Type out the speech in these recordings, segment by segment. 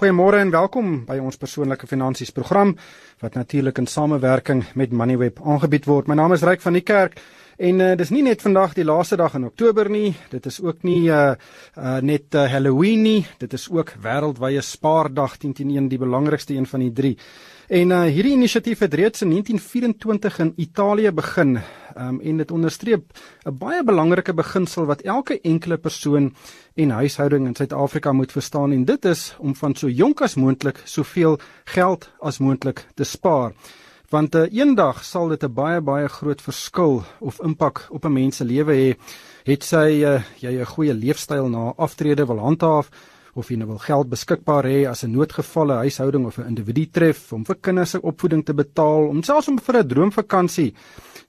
Goeiemôre en welkom by ons persoonlike finansies program wat natuurlik in samewerking met Moneyweb aangebied word. My naam is Ryk van die Kerk en uh, dis nie net vandag die laaste dag in Oktober nie. Dit is ook nie uh, uh net uh, Halloween nie. Dit is ook wêreldwye spaardag 10.1 die belangrikste een van die 3. En uh hierdie inisiatief het reeds in 1924 in Italië begin. Um en dit onderstreep 'n baie belangrike beginsel wat elke enkele persoon en huishouding in Suid-Afrika moet verstaan en dit is om van so jonk as moontlik soveel geld as moontlik te spaar. Want uh, eendag sal dit 'n baie baie groot verskil of impak op 'n mens se lewe hê. Het sy uh, jy 'n goeie leefstyl na aftrede wil handhaaf of jy nou wil geld beskikbaar hê as 'n noodgevalle huishouding of 'n individu tref om vir kinders se opvoeding te betaal, om selfs om vir 'n droomvakansie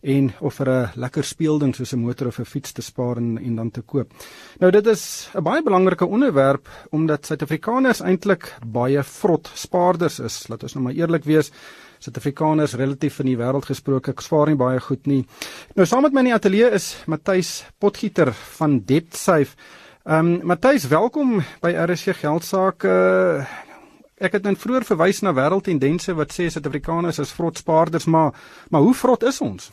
en of vir 'n lekker speelding soos 'n motor of 'n fiets te spaar en en dan te koop. Nou dit is 'n baie belangrike onderwerp omdat Suid-Afrikaners eintlik baie vrot spaarders is. Laat ons nou maar eerlik wees. Suid-Afrikaners relatief in die wêreld gesproke spaar nie baie goed nie. Nou saam met my in die ateljee is Matthys Potgieter van DebtSafe. Ehm um, Matthys, welkom by RSG Geldsaake. Uh, Ek het net vroeër verwys na wêreldtendense wat sê Suid-Afrikaners is vrot spaarders, maar maar hoe vrot is ons?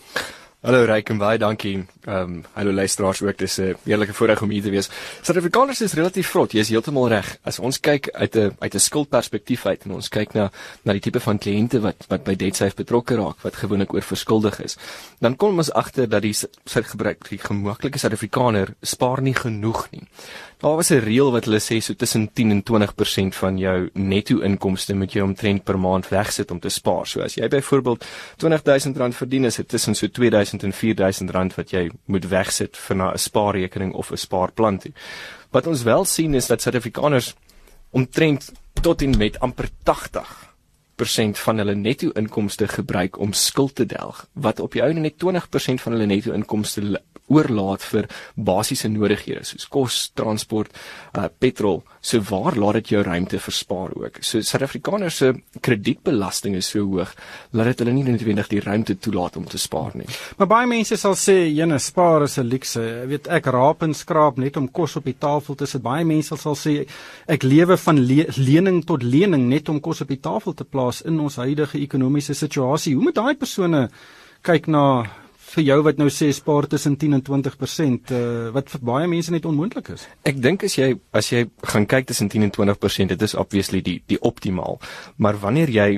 Hallo Ryk en baie dankie. Ehm um, hallo luisteraars ook. Dis 'n heerlike voorreg om hier te wees. Suid-Afrikaners is relatief vrot. Jy is heeltemal reg. As ons kyk uit 'n uit 'n skuldperspektief uit en ons kyk na na die tipe van kliënte wat wat by DebtSafe betrokke raak, wat gewoonlik oorverskuldig is, dan kom ons agter dat die sy gebruik die gemaklike Suid-Afrikaner spaar nie genoeg nie. Daar was 'n reël wat hulle sê so tussen 10 en 20% van jou netto inkomste moet jy omtrent per maand wegsit om te spaar. So as jy byvoorbeeld R20000 verdien, is dit tussen so R2000 en R4000 wat jy moet wegsit vir 'n spaarrekening of 'n spaarplan toe. Wat ons wel sien is dat Suid-Afrikaners omtrent tot en met amper 80 persent van hulle netto inkomste gebruik om skuld te delg wat op die ou net 20% van hulle netto inkomste oorlaat vir basiese nodighede soos kos, transport, uh, petrol. So waar laat dit jou ruimte verspaar ook? So Suid-Afrikaners se kredietbelasting is so hoog dat dit hulle nie noodwendig die ruimte toelaat om te spaar nie. Maar baie mense sal sê, "Jene, spaar is 'n luukse." Jy weet, ek raap en skraap net om kos op die tafel te sit. Baie mense sal sê, "Ek lewe van le lening tot lening net om kos op die tafel te plaas in ons huidige ekonomiese situasie." Hoe moet daai persone kyk na vir jou wat nou sê spaar tussen 10 en 20% uh, wat vir baie mense net onmoontlik is. Ek dink as jy as jy gaan kyk tussen 10 en 20%, dit is obviously die die optimaal. Maar wanneer jy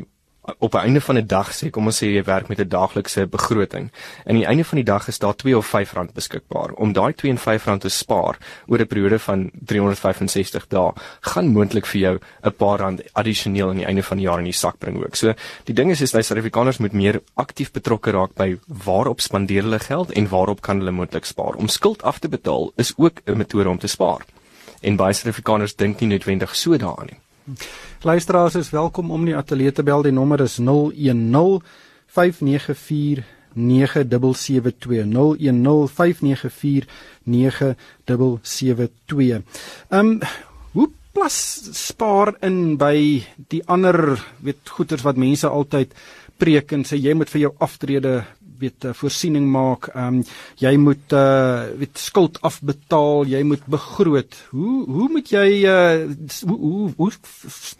op 'n einde van 'n dag sê kom ons sê jy werk met 'n daaglikse begroting. Aan die einde van die dag is daar 2 of 5 rand beskikbaar. Om daai 2 en 5 rand te spaar oor 'n periode van 365 dae gaan moontlik vir jou 'n paar rand addisioneel aan die einde van die jaar in die sak bring ook. So die ding is is dat Suid-Afrikaners moet meer aktief betrokke raak by waarop spandeer hulle geld en waarop kan hulle moontlik spaar. Om skuld af te betaal is ook 'n metode om te spaar. En baie Suid-Afrikaners dink nie noodwendig so daaraan nie. Luisteraars is welkom om die ateljee te bel. Die nommer is 010 594 9772 010 594 9772. Ehm hoe plas spaar in by die ander weet goeders wat mense altyd preek en sê jy moet vir jou aftrede weet voorsiening maak. Ehm um, jy moet uh weet skuld afbetaal, jy moet begroot. Hoe hoe moet jy uh hoe hoe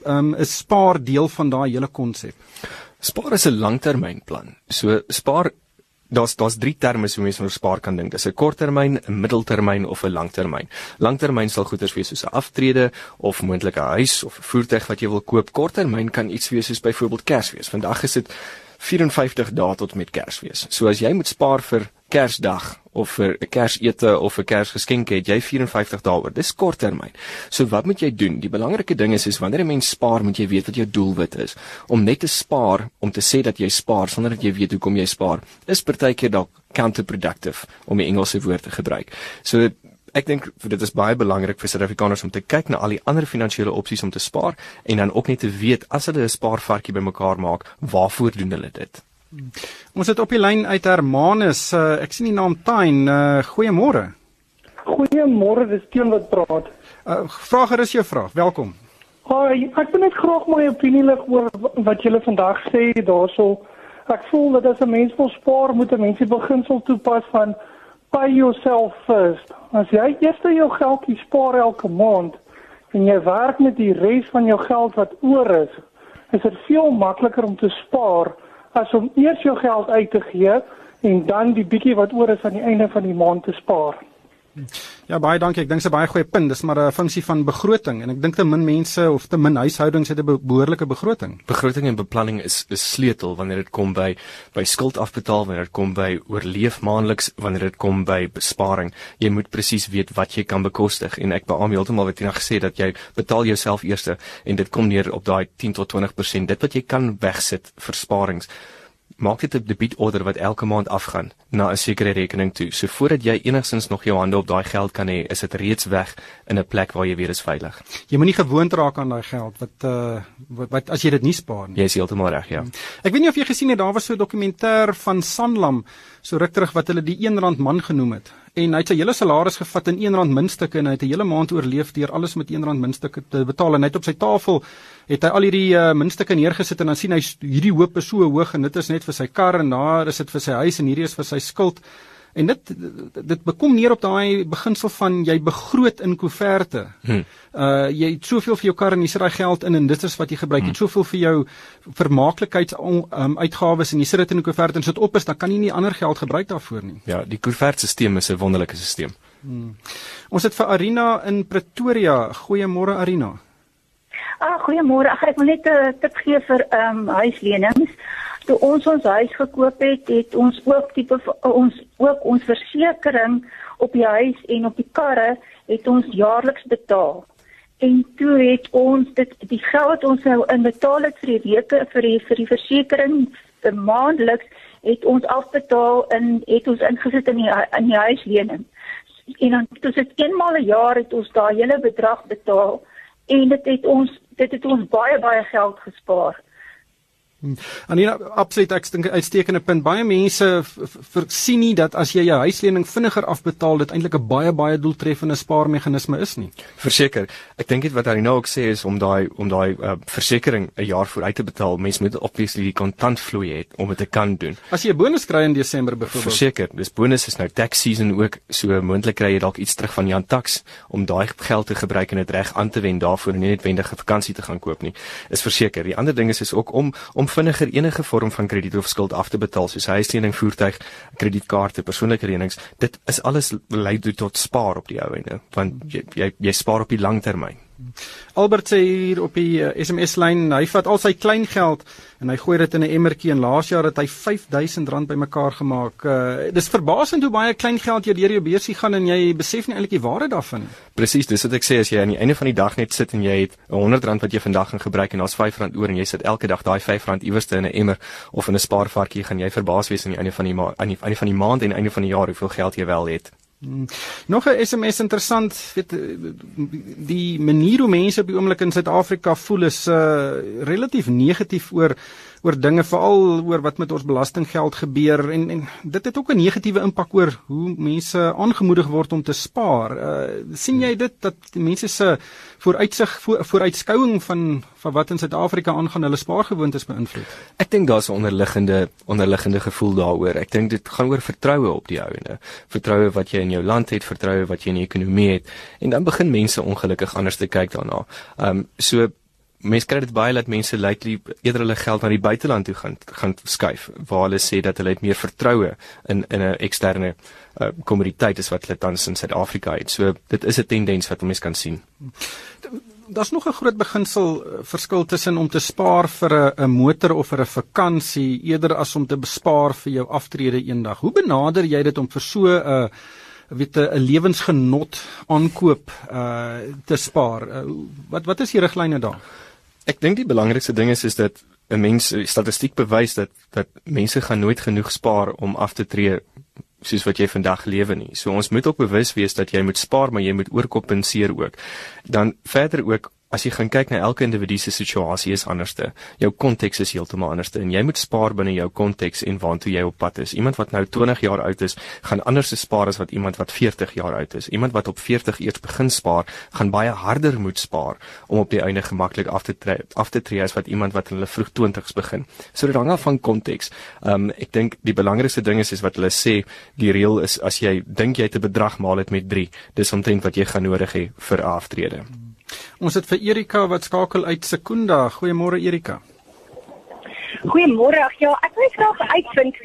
ehm um, is spaar deel van daai hele konsep? Spaar is 'n langtermynplan. So spaar Daar's daar's drie terme hoe mense oor spaar kan dink. Dis 'n korttermyn, 'n middeltermyn of 'n langtermyn. Langtermyn sal goeders wees soos 'n aftrede of moontlik 'n huis of 'n voertuig wat jy wil koop. Korttermyn kan iets wees soos byvoorbeeld Kersfees. Vandag is dit 54 dae tot met Kersfees. So as jy moet spaar vir Kersdag of vir 'n Kersete of 'n Kersgeskenk het jy 54 dae oor. Dis kort termyn. So wat moet jy doen? Die belangrike ding is is wanneer 'n mens spaar, moet jy weet wat jou doelwit is. Om net te spaar om te sê dat jy spaar sonder dat jy weet hoekom jy spaar, is partykeer dalk counterproductive om 'n Engelse woord te gebruik. So ek dink dit is baie belangrik vir Suid-Afrikaners om te kyk na al die ander finansiële opsies om te spaar en dan ook net te weet as hulle 'n spaarvarkie bymekaar maak, waarvoor doen hulle dit? Ons het op die lyn uit Hermanus. Uh, ek sien die naam Tain. Uh, goeiemôre. Goeiemôre, dis Teen wat praat. Uh, vraag er is jou vraag. Welkom. Hi, ek wil net graag my opinie lig oor wat julle vandag sê daarso. Ek voel dat as 'n mens wil spaar, moet 'n mens die beginsel toepas van pay yourself first. As jy eers jou geldjie spaar elke maand, en jy werk met die res van jou geld wat oor is, is dit veel makliker om te spaar as om eers jou geld uit te gee en dan die bietjie wat oor is aan die einde van die maand te spaar. Ja baie dankie. Ek dink dit is 'n baie goeie punt. Dis maar 'n funksie van begroting en ek dink te min mense of te min huishoudings het 'n behoorlike begroting. Begroting en beplanning is 'n sleutel wanneer dit kom by by skuld afbetaal, wanneer dit kom by oorleef maandeliks, wanneer dit kom by besparing. Jy moet presies weet wat jy kan bekostig en ek beamoen heeltemal wat jy nou gesê dat jy betaal jouself eers en dit kom neer op daai 10 tot 20% dit wat jy kan wegsit vir sparings maak dit 'n debietorder wat elke maand afgaan na 'n sekere rekening toe. So voordat jy enigsins nog jou hande op daai geld kan hê, is dit reeds weg in 'n plek waar jy weer is veilig. Jy moenie gewoond raak aan daai geld wat uh wat, wat as jy dit nie spaar nie. Jy is heeltemal reg, ja. Ek weet nie of jy gesien het daar was so 'n dokumentêr van Sanlam so ruk terug wat hulle die 1 rand man genoem het. En hy het sy hele salaris gevat in 1 rand muntstukke en hy het 'n hele maand oorleef deur alles met 1 rand muntstukke te betaal. En hy het op sy tafel het hy al hierdie uh, muntstukke neergesit en dan sien hy hierdie hoop is so hoog en dit is net vir sy kar en daar is dit vir sy huis en hierdie is vir sy skuld en dit dit bekom neer op daai beginsel van jy begroot in koeverte. Hmm. Uh jy het soveel vir jou kar en jy sit daai geld in en dit is wat jy gebruik. Jy het hmm. soveel vir jou vermaaklikheids um, uitgawes en jy sit dit in 'n koevert en sit op is dan kan jy nie ander geld gebruik daarvoor nie. Ja, die koevertstelsel is 'n wonderlike stelsel. Hmm. Ons het vir Arina in Pretoria. Goeiemôre Arina. Ah, goeiemôre. Ek wil net 'n tip gee vir ehm um, huislenings. Toe ons ons huis gekoop het, het ons ook tipe ons ook ons versekerings op die huis en op die karre het ons jaarliks betaal. En toe het ons dit die geld ons nou in betaal het vir die weke vir die vir die versekerings vir maandeliks het ons afbetaal en het ons ingesit in die in die huislening. En dan toe dit eenmal 'n jaar het ons daai hele bedrag betaal en dit het ons dit het ons baie baie geld gespaar. Hmm. Anina, absoluut ek dink uitstekende punt. Baie mense versien nie dat as jy jou huislening vinniger afbetaal, dit eintlik 'n baie baie doeltreffende spaarmeganisme is nie. Verseker. Ek dink dit wat Anina ook sê is om daai om daai uh, versekering 'n jaar vooruit te betaal. Mens moet obviously die kontantvloei hê om dit te kan doen. As jy 'n bonus kry in Desember byvoorbeeld. Verseker. Dis bonus is nou tax season ook, so moontlik kry jy dalk iets terug van Jan Tax om daai geld te gebruik en dit reg aan te wend daarvoor en nie net wendige vakansie te gaan koop nie. Is verseker. Die ander ding is is ook om om vinniger enige vorm van krediet of skuld af te betaal soos huislening, voertuig, kredietkaarte, persoonlike lenings. Dit is alles lei tot spaar op die ou einde, want jy jy, jy spaar op die lang termyn. Albert sê hier op die uh, eh, SMS lyn, hy vat al sy klein geld en hy gooi dit in 'n emmertjie en laas jaar het hy R5000 bymekaar gemaak. Uh, dis verbasend hoe baie klein geld jy deur jou beursie gaan en jy besef nie eintlik die waarde daarvan nie. Presies, dis wat ek sê as jy aan die einde van die dag net sit en jy het R100 wat jy vandag gaan gebruik en daar's R5 oor en jy sit elke dag daai R5 iewers in 'n emmer of in 'n spaarvarkie, gaan jy verbaas wees aan die einde van die aan die einde van die maand en einde van die jaar hoeveel geld jy wel het. Hmm. Nog 'n SMS interessant, weet die manier hoe mense op die oomblik in Suid-Afrika voel is uh relatief negatief oor oor dinge veral oor wat met ons belastinggeld gebeur en en dit het ook 'n negatiewe impak oor hoe mense aangemoedig word om te spaar. Uh sien jy dit dat mense se vooruitsig voor, vooruitskouing van van wat in Suid-Afrika aangaan hulle spaargewoontes beïnvloed? Ek dink daar's 'n onderliggende onderliggende gevoel daaroor. Ek dink dit gaan oor vertroue op die ouene. Vertroue wat jy in jou land het, vertroue wat jy in die ekonomie het en dan begin mense ongelukkig anders te kyk daarna. Ehm um, so mense kry dit baie dat mense lately eerder hulle geld na die buiteland toe gaan gaan skuif waar hulle sê dat hulle het meer vertroue in in 'n eksterne uh, kommoditeit as wat hulle tans in Suid-Afrika het. So dit is 'n tendens wat mense kan sien. Daar's nog 'n groot beginsel uh, verskil tussen om te spaar vir 'n motor of vir 'n vakansie eerder as om te bespaar vir jou aftrede eendag. Hoe benader jy dit om vir so 'n uh, weet 'n lewensgenot aankoop uh te spaar. Uh, wat wat is die riglyne daar? Ek dink die belangrikste ding is is dat 'n mens statistiek bewys dat dat mense gaan nooit genoeg spaar om af te tree soos wat jy vandag lewe nie. So ons moet ook bewus wees dat jy moet spaar, maar jy moet oorkompenseer ook. Dan verder ook as jy gaan kyk na elke individu se situasie is anderste. Jou konteks is heeltemal anderste en jy moet spaar binne jou konteks en waartoe jy op pad is. Iemand wat nou 20 jaar oud is, gaan anders spaar as wat iemand wat 40 jaar oud is. Iemand wat op 40 eers begin spaar, gaan baie harder moet spaar om op die einde gemaklik af te tree, af te tree as wat iemand wat in hulle vroeg 20's begin. So dit hang af van konteks. Um ek dink die belangrikste ding is is wat hulle sê, die reël is as jy dink jy het 'n bedrag maal dit met 3, dis omtrent wat jy gaan nodig hê vir aftrede. Ons het vir Erika wat skakel uit Sekunda. Goeiemôre Erika. Goeiemôre. Ja, ek wil graag uitvind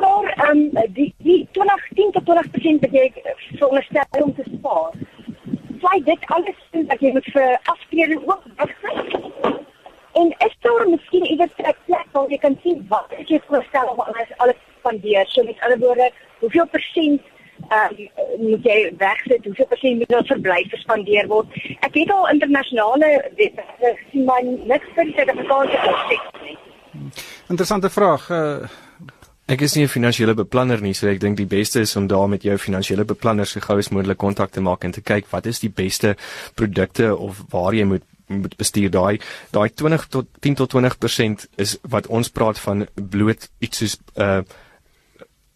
maar ehm um, die die 2010 tot 20% wat jy veronderstel om te spaar. Sly dit alles in dat jy moet vir aftrede ook wegsit. En is daar miskien iewers 'n plek waar jy kan sien wat jy voorstel om alles alles spandeer? So met ander woorde, hoeveel persent um, moet jy wegsit? Hoeveel persent moet nou verblyf gespandeer word? Ek het al internasionale wette gesien maar niks vir die Suid-Afrikaanse konteks nie. Interessante vraag. Uh, ek is nie 'n finansiële beplanner nie, so ek dink die beste is om daar met jou finansiële beplanner so gou as moontlik kontak te maak en te kyk wat is die beste produkte of waar jy moet moet bestuur daai daai 20 tot 10 tot 20% is wat ons praat van bloot iets soos uh,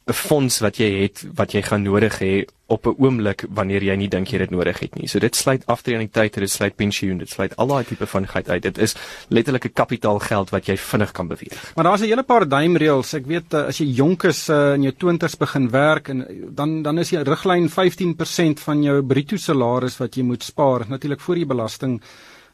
'n fonds wat jy het wat jy gaan nodig hê op 'n oomblik wanneer jy nie dink jy dit nodig het nie. So dit sluit aftredingtyd, dit sluit pensioen, dit sluit al daai tipe van geld uit. Dit is letterlik 'n kapitaalgeld wat jy vinnig kan beweeg. Maar daar's 'n hele paar duimreëls. Ek weet eh, as jy jonk is uh, in jou 20's begin werk en dan dan is die riglyn 15% van jou bruto salaris wat jy moet spaar, natuurlik voor die belasting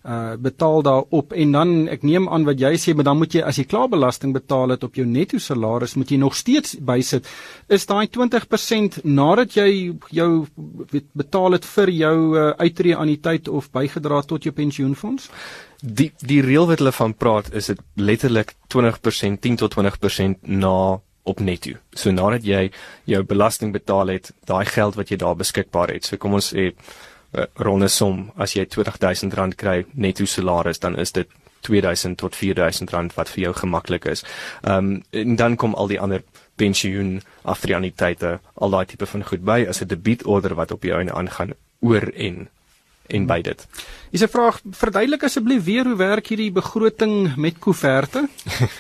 uh betaal daarop en dan ek neem aan wat jy sê maar dan moet jy as jy klaar belasting betaal het op jou netto salaris moet jy nog steeds bysit is daai 20% nadat jy jou weet, betaal het vir jou uh, uitreë anniteit of bygedra tot jou pensioenfonds die die reël wat hulle van praat is dit letterlik 20% 10 tot 20% na op netto. So nadat jy jou belasting betaal het, daai geld wat jy daar beskikbaar het. So kom ons sê uh, ronde som as jy R20000 kry netto salaris dan is dit 2000 tot 4000 rand wat vir jou gemaklik is. Ehm um, en dan kom al die ander pensioen afrianiteite, al daai tipe van goed by as 'n debietorder wat op jou aangaan oor en en by dit. Is 'n vraag verduidelik asseblief weer hoe werk hierdie begroting met koeverte?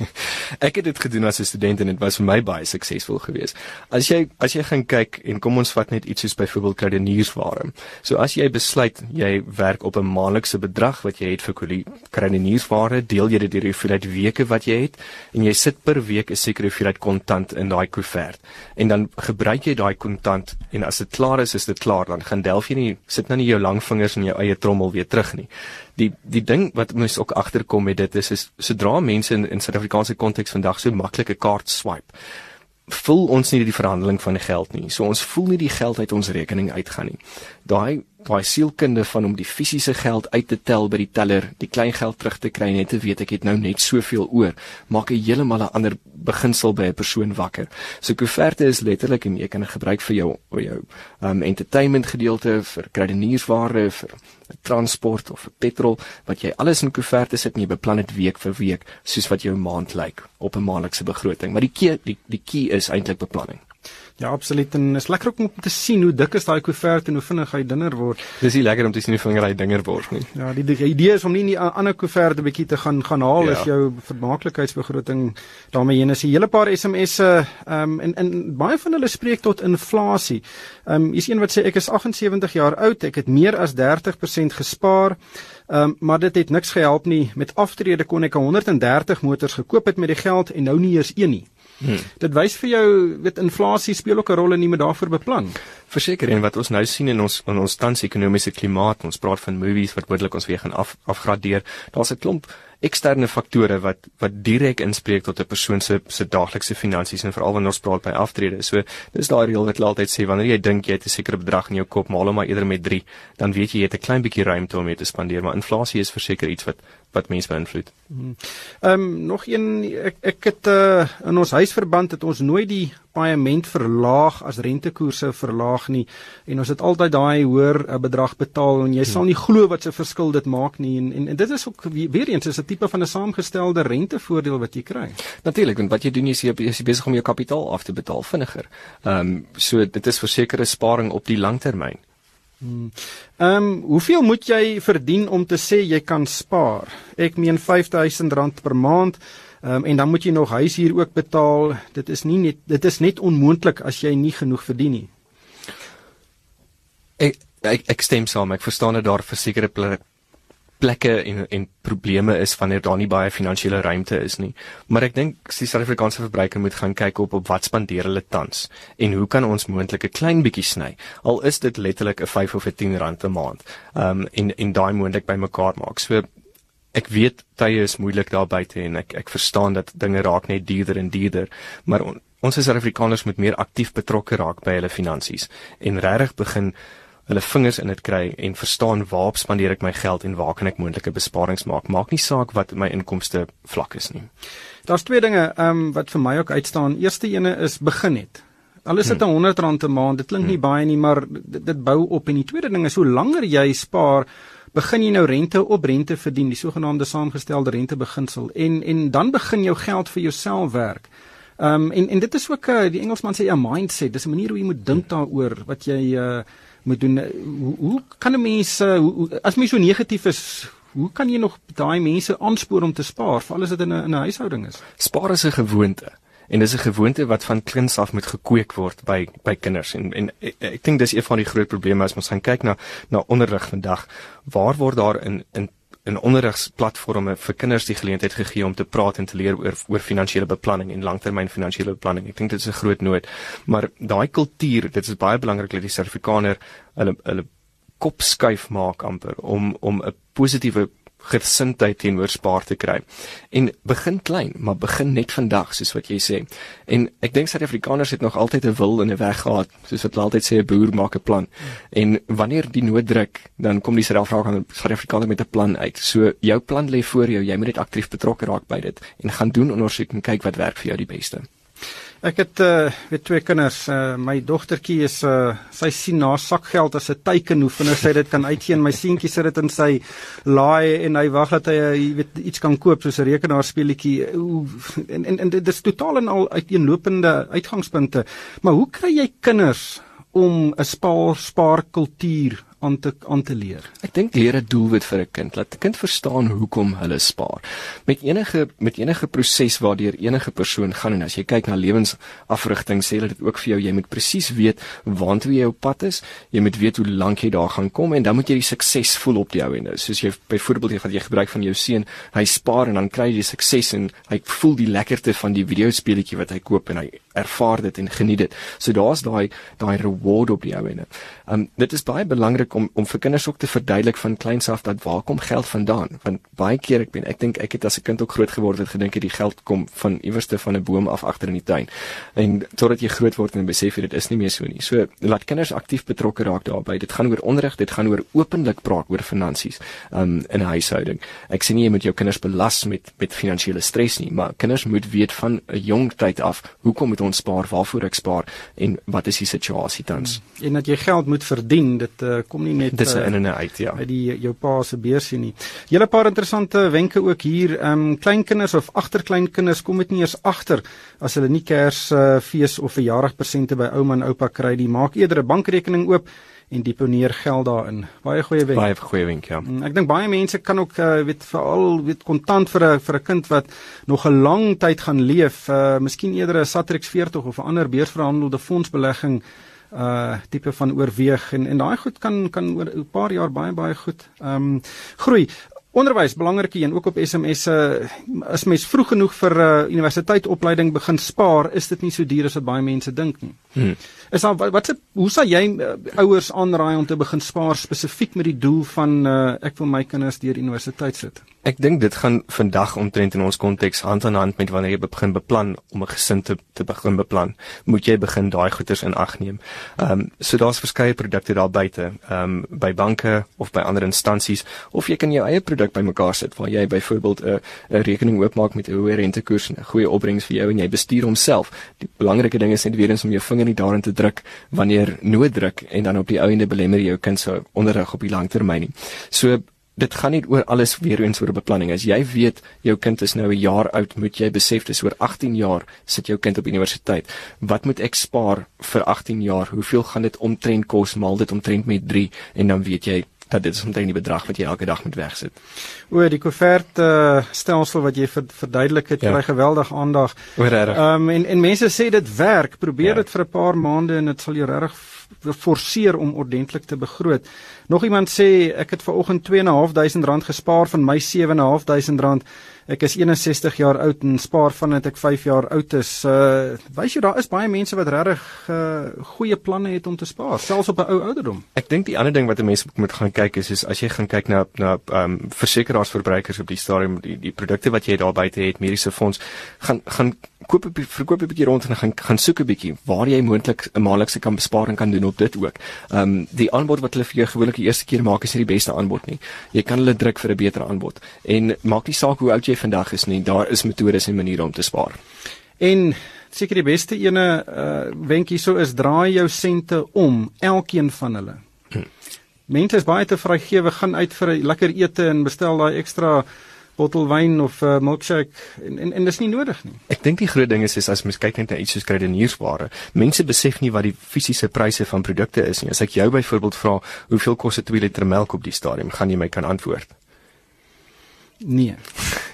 ek het dit gedoen as 'n student en dit was vir my baie suksesvol geweest. As jy as jy gaan kyk en kom ons vat net iets soos byvoorbeeld krediniersware. So as jy besluit jy werk op 'n maandelikse bedrag wat jy het vir krediniersware, deel jy dit deur die hoeveelheid weke wat jy het en jy sit per week 'n sekere hoeveelheid kontant in daai koevert. En dan gebruik jy daai kontant en as dit klaar is, is dit klaar. Dan gaan nie sit nou nie jou lang vingers in jou eie trommel weer terug nie. Die die ding wat mens ook agterkom met dit is is sodra mense in in Suid-Afrikaanse konteks vandag so maklike kaart swipe voel ons nie die verhandeling van die geld nie. So ons voel nie die geld uit ons rekening uitgaan nie. Daai daai sielkunde van om die fisiese geld uit te tel by die teller, die klein geld terug te kry net te weet ek het nou net soveel oor, maak 'n heeltemal 'n ander beginsel by 'n persoon wakker. So koeverte is letterlik en jy kan dit gebruik vir jou jou um entertainment gedeelte, vir krediniersware, vir transport of vir petrol wat jy alles in koeverte sit en jy beplan dit week vir week soos wat jou maand lyk op 'n maandelikse begroting. Maar die key die die key is eintlik beplanning. Ja, absoluut. En is lekker om te sien hoe dik is daai koevert en hoe vinnig hy dunner word. Dis nie lekker om te sien hoe vinnig hy dunner word nie. Ja, die, die idee is om nie die ander koevert 'n bietjie te gaan gaan haal ja. as jou vermaaklikheidsbegroting daarmee heen is. 'n Hele paar SMS'e ehm um, en en baie van hulle spreek tot inflasie. Ehm um, hier's een wat sê ek is 78 jaar oud, ek het meer as 30% gespaar. Ehm um, maar dit het niks gehelp nie. Met aftrede kon ek 130 motors gekoop het met die geld en nou nie eers een nie. Hmm. Dit wys vir jou weet inflasie speel ook 'n rol en nie met daarvoor beplan. Verseker en wat ons nou sien in ons in ons tans ekonomiese klimaat, ons praat van movies wat moontlik ons weer gaan af afgradeer. Daar's 'n klomp eksterne faktore wat wat direk inspreek tot 'n persoon se se daaglikse finansies en veral wanneer ons praat by aftrede. So dis daai reël wat altyd sê wanneer jy dink jy het 'n sekere bedrag in jou kop, maal hom maar eerder met 3, dan weet jy jy het 'n klein bietjie ruimte om mee te spandeer, maar inflasie is verseker iets wat wat mense beïnvloed. Mhm. Ehm um, nog een ek ek het uh, in ons huisverband het ons nooit die paaiement verlaag as rentekoerse verlaag nie en ons het altyd daai hoër uh, bedrag betaal en jy hmm. sal nie glo wat se verskil dit maak nie en en, en dit is ook weer eens is 'n tipe van 'n saamgestelde rentevoordeel wat jy kry. Natuurlik want wat jy doen is jy is besig om jou kapitaal af te betaal vinniger. Ehm um, so dit is versekerde sparing op die langtermyn. Hmm. Ehm um, hoeveel moet jy verdien om te sê jy kan spaar? Ek meen R5000 per maand. Ehm um, en dan moet jy nog huishuur ook betaal. Dit is nie net dit is net onmoontlik as jy nie genoeg verdien nie. Ek ek, ek stem saam. Ek verstaan dat daar versekerde plekke en en probleme is wanneer daar nie baie finansiële ruimte is nie. Maar ek dink die Suid-Afrikaanse verbruiker moet gaan kyk op op wat spandeer hulle tans en hoe kan ons moontlik 'n klein bietjie sny. Al is dit letterlik 'n 5 of 'n 10 rand 'n maand. Ehm um, en en daai moontlik bymekaar maak. So ek weet tye is moeilik daar buite en ek ek verstaan dat dinge raak net duurder en duurder, maar on, ons as Suid-Afrikaners moet meer aktief betrokke raak by hulle finansies en regtig begin hulle vingers in dit kry en verstaan waar spandeer ek my geld en waar kan ek moontlike besparings maak. Maak nie saak wat my inkomste vlak is nie. Daar's twee dinge um, wat vir my ook uitstaan. Eerste ene is begin net. Al is dit hmm. 'n R100 'n maand, dit klink nie hmm. baie nie, maar dit, dit bou op en die tweede ding is hoe langer jy spaar, begin jy nou rente op rente verdien, die sogenaamde saamgestelde rentebeginsel en en dan begin jou geld vir jouself werk. Ehm um, en en dit is ook 'n uh, die Engelsman sê 'n mindset. Dis 'n manier hoe jy moet dink daaroor wat jy uh moet doen. Hoe, hoe kan 'n mens hoe, as mens so negatief is, hoe kan jy nog daai mense aanspoor om te spaar, veral as dit in 'n in 'n huishouding is? Spaar is 'n gewoonte en dis 'n gewoonte wat van kleins af moet gekweek word by by kinders en en ek, ek dink dis een van die groot probleme as ons gaan kyk na na onderrig vandag. Waar word daar in in in onderrigsplatforme vir kinders die geleentheid gegee om te praat en te leer oor oor finansiële beplanning en langtermyn finansiële beplanning. Ek dink dit is 'n groot nood. Maar daai kultuur, dit is baie belangrik dat die Suid-Afrikaner hulle hulle kop skuif maak amper om om 'n positiewe gesindheid teenoor spaar te kry. En begin klein, maar begin net vandag soos wat jy sê. En ek dink Suid-Afrikaners het nog altyd 'n wil en 'n weg gehad, soos wat hulle altyd sê 'n boer maak 'n plan. En wanneer die nood druk, dan kom die Suid-Afrikaner met 'n plan uit. So jou plan lê voor jou, jy moet net aktief betrokke raak by dit en gaan doen ondersoek en kyk wat werk vir jou die beste. Ek het uh weet twee kinders. Uh my dogtertjie is uh sy sien na sakgeld as 'n teiken hoe vinnig sy dit kan uitgee en my seentjie sit dit in sy laai en hy wag dat hy weet iets kan koop soos 'n rekenaarspeletjie. En en en dit is totaal en al uiteenlopende uitgangspunte. Maar hoe kry jy kinders om 'n spaar spaarkultuur aan te aan te leer. Ek dink leer 'n doelwit vir 'n kind, laat 'n kind verstaan hoekom hulle spaar. Met enige met enige proses waardeur enige persoon gaan en as jy kyk na lewensafrigting sê hulle dit ook vir jou, jy moet presies weet waantoe jy op pad is, jy moet weet hoe lank jy daar gaan kom en dan moet jy die sukses voel op jou en soos jy byvoorbeeld jy gaan jy gebruik van jou seun, hy spaar en dan kry jy die sukses en hy voel die lekkerte van die videospeletjie wat hy koop en hy ervaar dit en geniet dit. So daar's daai daai reward op die ou ene. Um dit is baie belangrik om om vir kinders ook te verduidelik van kleins af dat waar kom geld vandaan? Want baie keer ek ben ek dink ek het as 'n kind ook groot geword het gedink die geld kom van iewerste van 'n boom af agter in die tuin. En totdat jy groot word en besef jy dit is nie meer so nie. So laat kinders aktief betrokke raak daarbey. Dit gaan oor onderrig, dit gaan oor openlik praat oor finansies um in 'n huishouding. Ek sê nie jy moet jou kinders belas met met finansiële stres nie, maar kinders moet weet van 'n jong tyd af hoekom moet ons spaar, waarvoor ek spaar en wat is die situasie tans. En dat jy geld moet verdien, dit uh, kom nie net dis uh, in en uit ja uit die jou pa se beursie nie. Julle paar interessante wenke ook hier. Ehm um, kleinkinders of agterkleinkinders kom dit nie eers agter as hulle nie Kersfees uh, of verjaardag persente by ouma en oupa kry nie. Maak eerder 'n bankrekening oop en deponeer geld daarin. Baie goeie wenk. Baie goeie wenk, ja. Mm, ek dink baie mense kan ook uh, weet veral weet kontant vir 'n vir 'n kind wat nog 'n lang tyd gaan leef, uh miskien eerder 'n Satrix 40 of 'n ander beursverhandelde fondsbelegging uh tipe van oorweeg en en daai goed kan kan oor 'n paar jaar baie baie goed ehm um, groei. Onderwys belangrike een ook op SMS se uh, as mens vroeg genoeg vir 'n uh, universiteitsopleiding begin spaar, is dit nie so duur as wat baie mense dink nie. Hmm. Is daar wat wat hoe sal jy uh, ouers aanraai om te begin spaar spesifiek met die doel van uh, ek wil my kinders deur universiteit sit? Ek dink dit gaan vandag omtrent in ons konteks hand aan hand met wanneer jy begin beplan om 'n gesin te te begin beplan, moet jy begin daai goeders in ag neem. Ehm um, so daar's verskeie produkte daar buite, ehm um, by banke of by ander instansies of jy kan jou eie produk bymekaar sit waar jy byvoorbeeld 'n 'n rekening oopmaak met 'n hoë rentekoers en 'n goeie opbrengs vir jou en jy bestuur homself. Die belangrike ding is net weer eens om jou vinger nie daarin te druk wanneer nood druk en dan op die ou ende belemmer jy jou kind se onderrig op die lang termyn nie. So dit gaan nie oor alles weer eens oor beplanning. As jy weet jou kind is nou 'n jaar oud, moet jy besef dis oor 18 jaar sit jou kind op universiteit. Wat moet ek spaar vir 18 jaar? Hoeveel gaan dit omtrent kos? Maal dit omtrent met 3 en dan weet jy dat dit is omtrent die bedrag wat jy elke dag moet wegsit. O, die koevert uh, stelsel wat jy verduidelik het, ja. kry geweldig aandag. Ehm um, en en mense sê dit werk. Probeer ja. dit vir 'n paar maande en dit sal jou regtig forceer om ordentlik te begroot. Nog iemand sê ek het ver oggend 2.500 rand gespaar van my 7.500 rand. Ek is 61 jaar oud en spaar vandat ek 5 jaar oud is. Uh wys jy daar is baie mense wat regtig uh goeie planne het om te spaar, selfs op 'n ou ouderdom. Ek dink die ander ding wat 'n mens moet gaan kyk is is as jy gaan kyk na na ehm um, versekeraarsverbruikers op die stadium die die produkte wat jy daar buite het, mediese fonds, gaan gaan koop 'n verkoop 'n bietjie rond en gaan gaan soek 'n bietjie waar jy moontlik 'n maandelikse kan besparing kan doen op dit ook. Ehm um, die aanbod wat hulle vir jou gewoonlik die eerste keer maak is nie die beste aanbod nie. Jy kan hulle druk vir 'n beter aanbod. En maak nie saak hoe oud jy vandag is nie, daar is metodes en maniere om te spaar. En seker die beste ene uh wenk hierso is draai jou sente om, elkeen van hulle. Hm. Mense is baie te vrygewig, gaan uit vir 'n lekker ete en bestel daai ekstra bottel wyn of 'n uh, milkshake en en en dis nie nodig nie. Ek dink die groot ding is is as mens kyk net na iets soos kruideniersware, mense besef nie wat die fisiese pryse van produkte is nie. As ek jou byvoorbeeld vra, hoeveel kos 'n 2 liter melk op die stadium, gaan jy my kan antwoord? Nee.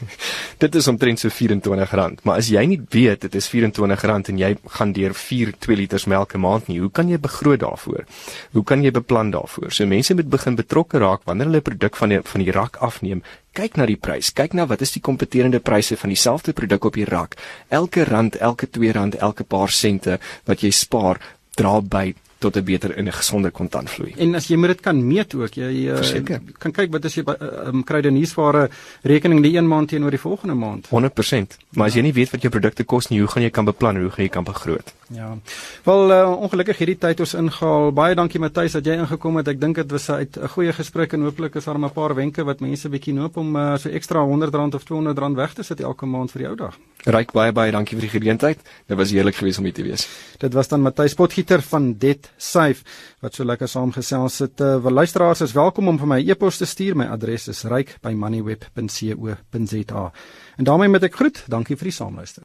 dit is omtrent so R24, maar as jy nie weet dit is R24 en jy gaan deur 4 2 liters melk 'n maand nie, hoe kan jy begroot daarvoor? Hoe kan jy beplan daarvoor? So mense moet begin betrokke raak wanneer hulle 'n produk van die van die rak afneem. Kyk na die prys. Kyk na wat is die kompeterende pryse van dieselfde produk op die rak. Elke rand, elke 2 rand, elke paar sente wat jy spaar, dra by tot 'n beter en 'n gesonder kontantvloei. En as jy moet dit kan meet ook, jy uh, kan kyk wat as jy uh, um, kry die nuusware rekening die een maand teenoor die volgende maand. 100%. Maar as jy nie weet wat jou produkte kos nie, hoe gaan jy kan beplan hoe gaan jy kan begroot? Ja. Wel uh, ongelukkig hierdie tyd ons ingehaal. Baie dankie Matthys dat jy ingekom het. Ek dink dit was 'n 'n goeie gesprek en hooplik is daar 'n paar wenke wat mense bietjie noop om uh, so ekstra R100 of R200 weg te sit elke maand vir die ou dag. Ryk baie baie dankie vir die geleentheid. Dit was heerlik geweest om hier te wees. Dit was dan Matthys Potgieter van Det Safe wat so lekker saamgesels het. Uh, wel luisteraars is welkom om vir my e-pos te stuur. My adres is ryk@moneyweb.co.za. En daarmee met ek groet. Dankie vir die saamluister.